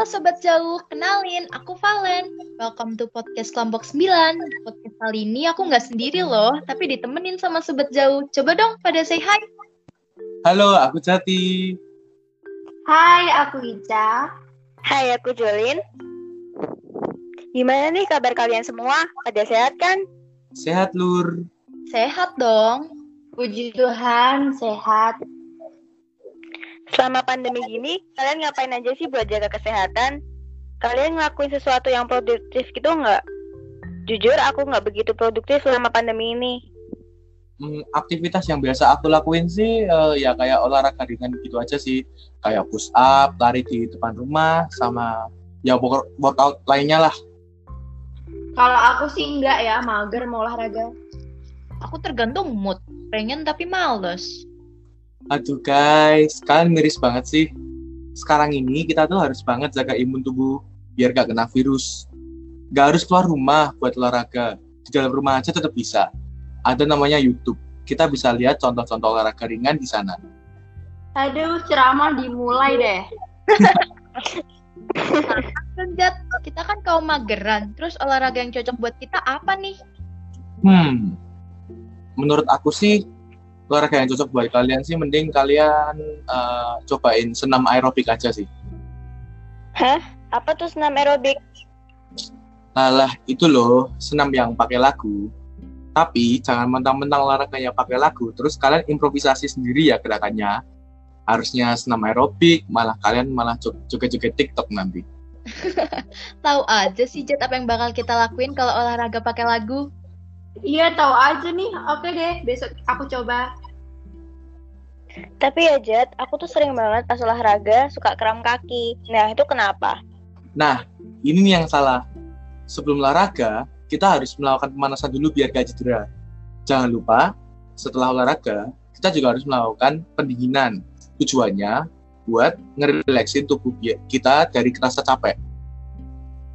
Halo Sobat Jauh, kenalin, aku Valen. Welcome to podcast kelompok 9. Podcast kali ini aku nggak sendiri loh, tapi ditemenin sama Sobat Jauh. Coba dong pada say hi. Halo, aku Jati. Hai, aku Ica. Hai, aku Jolin. Gimana nih kabar kalian semua? Pada sehat kan? Sehat, Lur. Sehat dong. Puji Tuhan, sehat. Selama pandemi gini, kalian ngapain aja sih buat jaga kesehatan? Kalian ngelakuin sesuatu yang produktif gitu nggak? Jujur, aku nggak begitu produktif selama pandemi ini. Hmm, aktivitas yang biasa aku lakuin sih uh, ya kayak olahraga ringan gitu aja sih. Kayak push up, lari di depan rumah, sama ya workout lainnya lah. Kalau aku sih enggak ya, mager mau olahraga. Aku tergantung mood, pengen tapi males. Aduh guys, kalian miris banget sih. Sekarang ini kita tuh harus banget jaga imun tubuh biar gak kena virus. Gak harus keluar rumah buat olahraga. Di dalam rumah aja tetap bisa. Ada namanya YouTube. Kita bisa lihat contoh-contoh olahraga ringan di sana. Aduh, ceramah dimulai deh. Jat, kita kan kaum mageran. Terus olahraga yang cocok buat kita apa nih? Hmm, menurut aku sih olahraga yang cocok buat kalian sih mending kalian uh, cobain senam aerobik aja sih. Hah? Apa tuh senam aerobik? Alah, itu loh, senam yang pakai lagu. Tapi jangan mentang-mentang olahraganya pakai lagu, terus kalian improvisasi sendiri ya gerakannya. Harusnya senam aerobik, malah kalian malah joget-joget TikTok nanti. tahu aja sih Jet apa yang bakal kita lakuin kalau olahraga pakai lagu. Iya tahu aja nih. Oke deh, besok aku coba. Tapi ya Jet, aku tuh sering banget pas olahraga suka kram kaki. Nah itu kenapa? Nah, ini nih yang salah. Sebelum olahraga, kita harus melakukan pemanasan dulu biar gak cedera. Jangan lupa, setelah olahraga, kita juga harus melakukan pendinginan. Tujuannya buat ngerelaksin tubuh kita dari kerasa capek.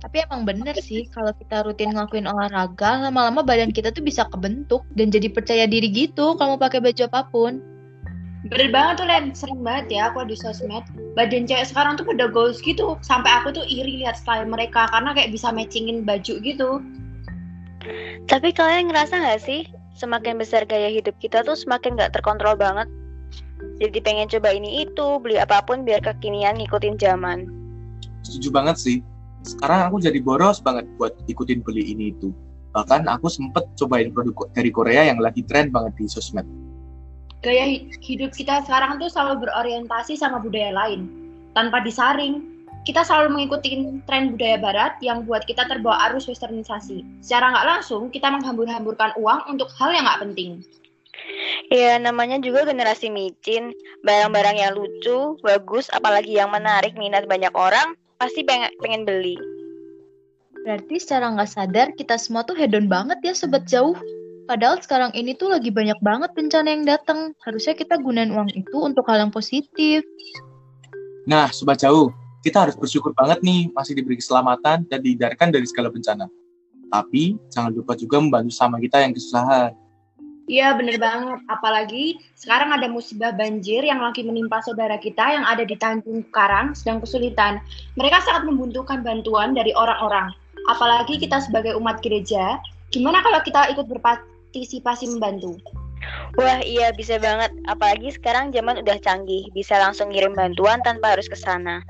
Tapi emang bener sih kalau kita rutin ngelakuin olahraga, lama-lama badan kita tuh bisa kebentuk dan jadi percaya diri gitu kalau mau pakai baju apa pun. Bener banget tuh Len, sering banget ya aku di sosmed. Badan cewek sekarang tuh pada goals gitu. Sampai aku tuh iri lihat style mereka karena kayak bisa matchingin baju gitu. Tapi kalian ngerasa gak sih, semakin besar gaya hidup kita tuh semakin gak terkontrol banget? Jadi pengen coba ini itu, beli apa pun biar kekinian ngikutin zaman. Setuju banget sih sekarang aku jadi boros banget buat ikutin beli ini itu. Bahkan aku sempet cobain produk dari Korea yang lagi tren banget di sosmed. Gaya hidup kita sekarang tuh selalu berorientasi sama budaya lain. Tanpa disaring, kita selalu mengikuti tren budaya barat yang buat kita terbawa arus westernisasi. Secara nggak langsung, kita menghambur-hamburkan uang untuk hal yang nggak penting. Ya, namanya juga generasi micin. Barang-barang yang lucu, bagus, apalagi yang menarik minat banyak orang, pasti pengen, pengen beli. Berarti secara nggak sadar kita semua tuh hedon banget ya sobat jauh. Padahal sekarang ini tuh lagi banyak banget bencana yang datang. Harusnya kita gunain uang itu untuk hal yang positif. Nah, sobat jauh, kita harus bersyukur banget nih masih diberi keselamatan dan dihindarkan dari segala bencana. Tapi jangan lupa juga membantu sama kita yang kesusahan. Iya bener banget, apalagi sekarang ada musibah banjir yang lagi menimpa saudara kita yang ada di Tanjung Karang sedang kesulitan. Mereka sangat membutuhkan bantuan dari orang-orang. Apalagi kita sebagai umat gereja, gimana kalau kita ikut berpartisipasi membantu? Wah iya bisa banget, apalagi sekarang zaman udah canggih, bisa langsung ngirim bantuan tanpa harus ke sana.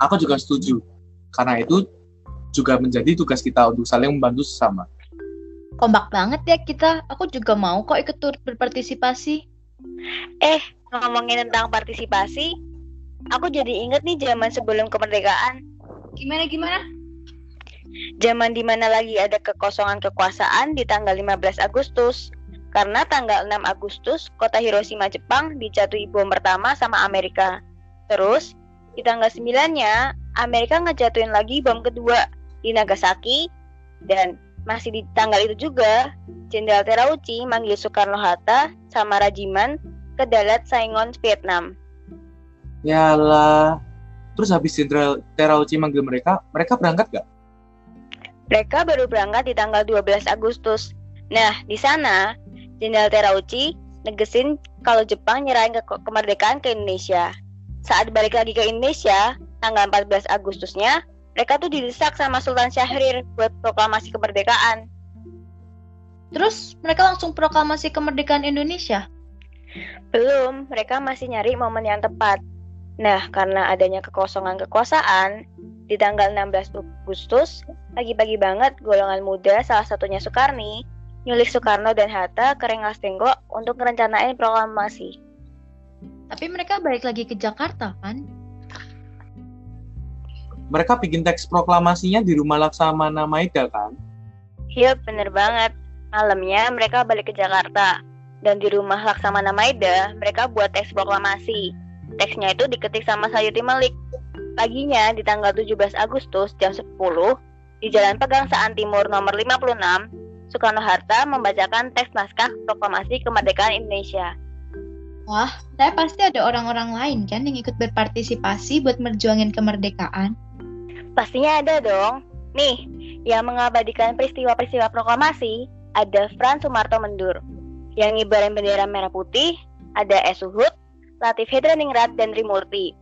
Aku juga setuju, karena itu juga menjadi tugas kita untuk saling membantu sesama kompak banget ya kita. Aku juga mau kok ikut turut berpartisipasi. Eh, ngomongin tentang partisipasi, aku jadi inget nih zaman sebelum kemerdekaan. Gimana gimana? Zaman di mana lagi ada kekosongan kekuasaan di tanggal 15 Agustus. Karena tanggal 6 Agustus, kota Hiroshima Jepang dijatuhi bom pertama sama Amerika. Terus, di tanggal 9-nya, Amerika ngejatuhin lagi bom kedua di Nagasaki dan masih di tanggal itu juga, Jenderal Terauchi manggil Soekarno-Hatta sama Rajiman ke Dalat Saigon, Vietnam. Yalah, terus habis Jenderal Terauchi manggil mereka, mereka berangkat gak? Mereka baru berangkat di tanggal 12 Agustus. Nah, di sana, Jenderal Terauchi negesin kalau Jepang nyerahin ke kemerdekaan ke Indonesia. Saat balik lagi ke Indonesia, tanggal 14 Agustusnya, mereka tuh didesak sama Sultan Syahrir buat proklamasi kemerdekaan. Terus mereka langsung proklamasi kemerdekaan Indonesia? Belum, mereka masih nyari momen yang tepat. Nah, karena adanya kekosongan kekuasaan, di tanggal 16 Agustus, pagi-pagi banget golongan muda salah satunya Soekarni, nyulik Soekarno dan Hatta ke Rengas Tenggo untuk merencanain proklamasi. Tapi mereka balik lagi ke Jakarta kan? Mereka bikin teks proklamasinya di rumah Laksamana Maida kan? Iya, bener banget. Malamnya mereka balik ke Jakarta. Dan di rumah Laksamana Maida, mereka buat teks proklamasi. Teksnya itu diketik sama Sayuti Malik. Paginya di tanggal 17 Agustus jam 10, di Jalan Pegang Saan Timur nomor 56, Soekarno-Hatta membacakan teks naskah proklamasi kemerdekaan Indonesia. Wah, saya pasti ada orang-orang lain kan yang ikut berpartisipasi buat merjuangin kemerdekaan. Pastinya ada dong. Nih, yang mengabadikan peristiwa-peristiwa proklamasi ada Frans Sumarto Mendur. Yang ngibarin bendera merah putih ada S. Suhud, Latif Hedraningrat, dan Rimurti.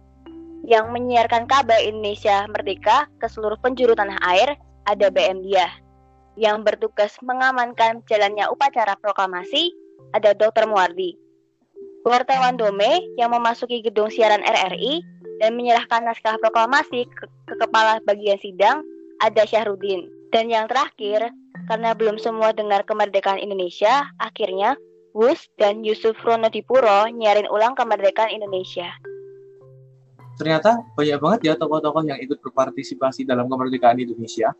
Yang menyiarkan kabar Indonesia Merdeka ke seluruh penjuru tanah air ada BM Diah. Yang bertugas mengamankan jalannya upacara proklamasi ada Dr. Muardi. Wartawan Dome yang memasuki gedung siaran RRI dan menyerahkan naskah proklamasi ke, ke kepala bagian sidang ada Syahrudin. Dan yang terakhir, karena belum semua dengar kemerdekaan Indonesia, akhirnya Wus dan Yusuf Ronodipuro nyiarin ulang kemerdekaan Indonesia. Ternyata banyak banget ya tokoh-tokoh yang ikut berpartisipasi dalam kemerdekaan Indonesia.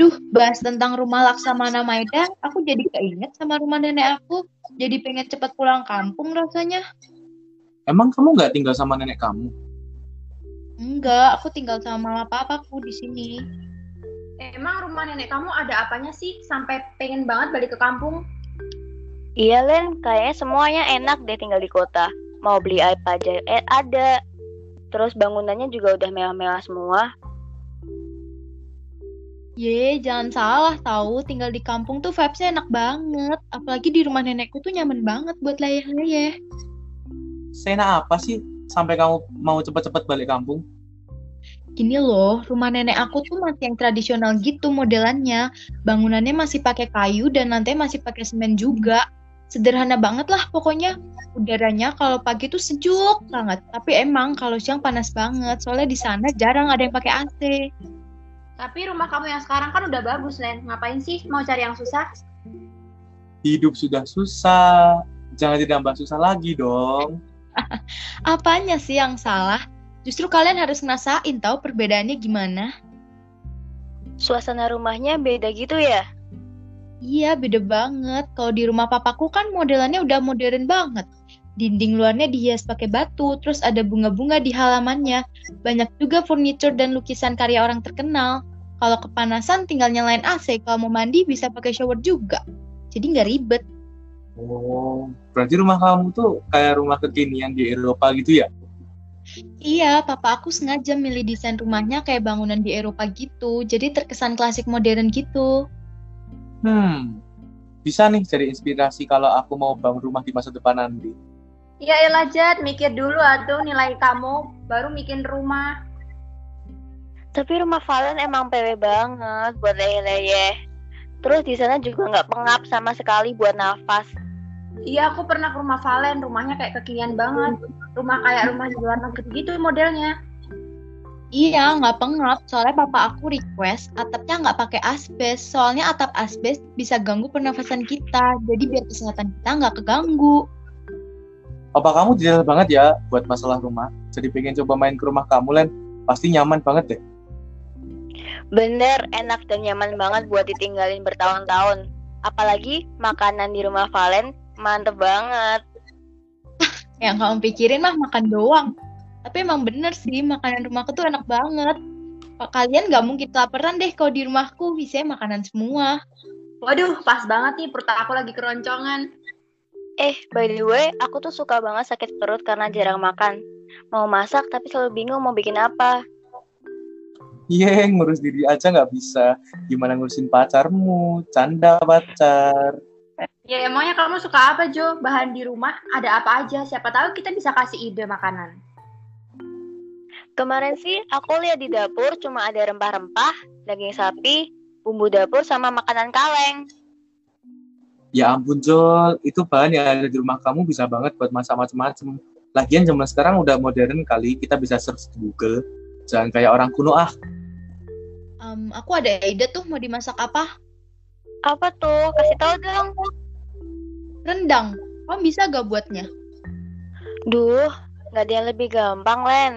Duh, bahas tentang rumah Laksamana Maida, aku jadi keinget sama rumah nenek aku. Jadi pengen cepat pulang kampung rasanya. Emang kamu nggak tinggal sama nenek kamu? Enggak, aku tinggal sama mama papaku di sini. Emang rumah nenek kamu ada apanya sih sampai pengen banget balik ke kampung? Iya Len, kayaknya semuanya enak deh tinggal di kota. Mau beli apa aja eh, ada. Terus bangunannya juga udah mewah-mewah semua. Ye, jangan salah tahu tinggal di kampung tuh vibesnya enak banget. Apalagi di rumah nenekku tuh nyaman banget buat layah-layah. Sena apa sih sampai kamu mau cepet-cepet balik kampung? Gini loh, rumah nenek aku tuh masih yang tradisional gitu modelannya. Bangunannya masih pakai kayu dan lantai masih pakai semen juga. Sederhana banget lah pokoknya. Udaranya kalau pagi tuh sejuk banget, tapi emang kalau siang panas banget. Soalnya di sana jarang ada yang pakai AC. Tapi rumah kamu yang sekarang kan udah bagus, Len. Ngapain sih mau cari yang susah? Hidup sudah susah, jangan ditambah susah lagi dong. Apanya sih yang salah? Justru kalian harus ngerasain tahu perbedaannya gimana. Suasana rumahnya beda gitu ya? Iya, beda banget. Kalau di rumah papaku kan modelannya udah modern banget. Dinding luarnya dihias pakai batu, terus ada bunga-bunga di halamannya. Banyak juga furniture dan lukisan karya orang terkenal. Kalau kepanasan tinggal nyalain AC, kalau mau mandi bisa pakai shower juga. Jadi nggak ribet. Oh, berarti rumah kamu tuh kayak rumah kekinian di Eropa gitu ya? Iya, papa aku sengaja milih desain rumahnya kayak bangunan di Eropa gitu. Jadi terkesan klasik modern gitu. Hmm, bisa nih jadi inspirasi kalau aku mau bangun rumah di masa depan nanti. Ya elah Jad, mikir dulu atuh nilai kamu, baru bikin rumah. Tapi rumah Valen emang PW banget buat leye-leye. Terus di sana juga nggak pengap sama sekali buat nafas. Iya, aku pernah ke rumah Valen, rumahnya kayak kekinian banget. Rumah kayak rumah di luar negeri gitu modelnya. Iya, nggak pengap. Soalnya papa aku request atapnya nggak pakai asbes. Soalnya atap asbes bisa ganggu pernafasan kita. Jadi biar kesehatan kita nggak keganggu. Papa kamu detail banget ya buat masalah rumah. Jadi pengen coba main ke rumah kamu, Len. Pasti nyaman banget deh. Bener, enak dan nyaman banget buat ditinggalin bertahun-tahun. Apalagi makanan di rumah Valen mantep banget. Yang kamu pikirin mah makan doang. Tapi emang bener sih, makanan rumahku tuh enak banget. Kalian nggak mungkin kelaparan deh kalau di rumahku, isinya makanan semua. Waduh, pas banget nih perut aku lagi keroncongan. Eh, by the way, aku tuh suka banget sakit perut karena jarang makan. Mau masak tapi selalu bingung mau bikin apa. Iya, ngurus diri aja nggak bisa. Gimana ngurusin pacarmu? Canda pacar. Ya emangnya kamu suka apa Jo? Bahan di rumah ada apa aja? Siapa tahu kita bisa kasih ide makanan. Kemarin sih aku lihat di dapur cuma ada rempah-rempah, daging sapi, bumbu dapur sama makanan kaleng. Ya ampun Jol, itu bahan yang ada di rumah kamu bisa banget buat masak macam-macam. Lagian zaman sekarang udah modern kali, kita bisa search di Google. Jangan kayak orang kuno ah. Um, aku ada ide tuh mau dimasak apa? Apa tuh? Kasih tahu dong. Rendang. Kamu bisa gak buatnya? Duh, nggak ada yang lebih gampang, Len.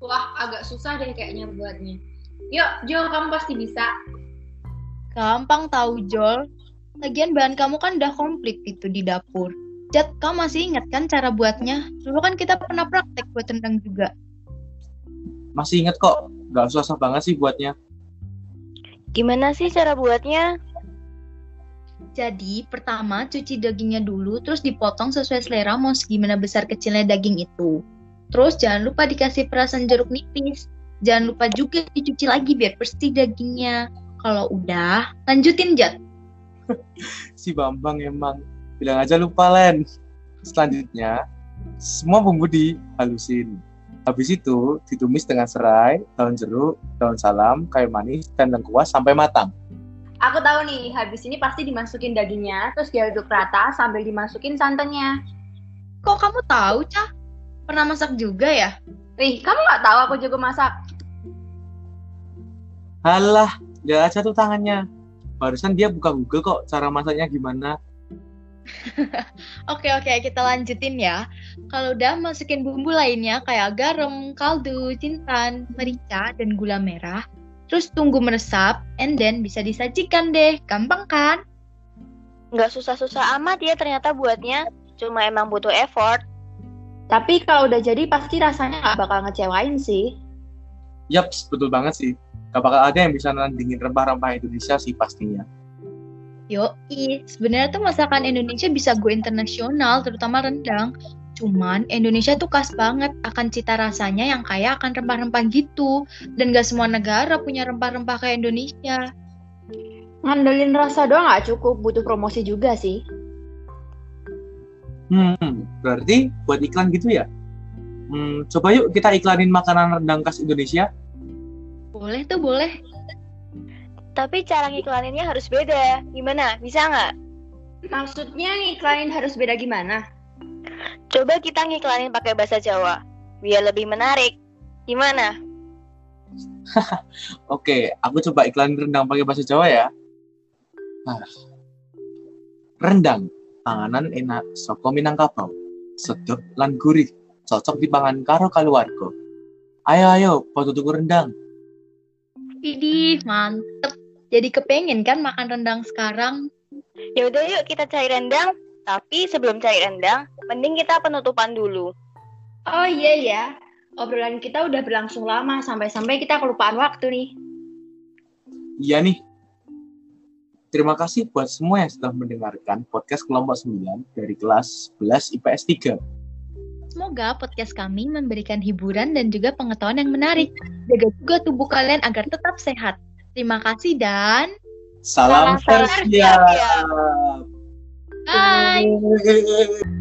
Wah, agak susah deh kayaknya buatnya. Yuk, Jo, kamu pasti bisa. Gampang tahu, Jol. Lagian bahan kamu kan udah komplit itu di dapur. Jat, kamu masih ingat kan cara buatnya? Dulu kan kita pernah praktek buat rendang juga. Masih inget kok, gak susah banget sih buatnya. Gimana sih cara buatnya? Jadi, pertama cuci dagingnya dulu, terus dipotong sesuai selera mau segimana besar kecilnya daging itu. Terus jangan lupa dikasih perasan jeruk nipis. Jangan lupa juga dicuci lagi biar bersih dagingnya. Kalau udah, lanjutin Jat. Si Bambang emang. Bilang aja lupa, Len. Selanjutnya, semua bumbu dihalusin. Habis itu, ditumis dengan serai, daun jeruk, daun salam, kayu manis, dan lengkuas sampai matang. Aku tahu nih, habis ini pasti dimasukin dagingnya, terus diaduk rata sambil dimasukin santannya. Kok kamu tahu, Cah? Pernah masak juga ya? Rih, kamu nggak tahu aku jago masak? Halah, lihat aja tuh tangannya. Barusan dia buka Google kok cara masaknya gimana. Oke oke kita lanjutin ya. Kalau udah masukin bumbu lainnya kayak garam, kaldu, jintan, merica, dan gula merah. Terus tunggu meresap, and then bisa disajikan deh. Gampang kan? Nggak susah-susah amat ya ternyata buatnya. Cuma emang butuh effort. Tapi kalau udah jadi pasti rasanya nggak bakal ngecewain sih. Yaps, betul banget sih. Gak bakal ada yang bisa nandingin rempah-rempah Indonesia sih pastinya. Yo, sebenarnya tuh masakan Indonesia bisa go internasional, terutama rendang. Cuman Indonesia tuh khas banget akan cita rasanya yang kaya akan rempah-rempah gitu. Dan gak semua negara punya rempah-rempah kayak Indonesia. Ngandelin rasa doang nggak cukup, butuh promosi juga sih. Hmm, berarti buat iklan gitu ya? Hmm, coba yuk kita iklanin makanan rendang khas Indonesia. Boleh tuh, boleh. Tapi cara ngiklaninnya harus beda. Gimana? Bisa nggak? Maksudnya ngiklanin harus beda gimana? Coba kita ngiklanin pakai bahasa Jawa. Biar lebih menarik. Gimana? Oke, aku coba iklanin rendang pakai bahasa Jawa ya. Nah. Rendang, panganan enak saka Minangkabau. Sedep lan gurih, cocok dipangan karo keluarga. Ayo ayo, foto tuku rendang. Widih, mantep. Jadi kepengen kan makan rendang sekarang? Ya udah yuk kita cari rendang. Tapi sebelum cari rendang, mending kita penutupan dulu. Oh iya ya, obrolan kita udah berlangsung lama sampai-sampai kita kelupaan waktu nih. Iya nih. Terima kasih buat semua yang sudah mendengarkan podcast kelompok 9 dari kelas 11 IPS 3. Semoga podcast kami memberikan hiburan dan juga pengetahuan yang menarik. Jaga juga tubuh kalian agar tetap sehat. Terima kasih dan Salam, Salam. Persiap. bye!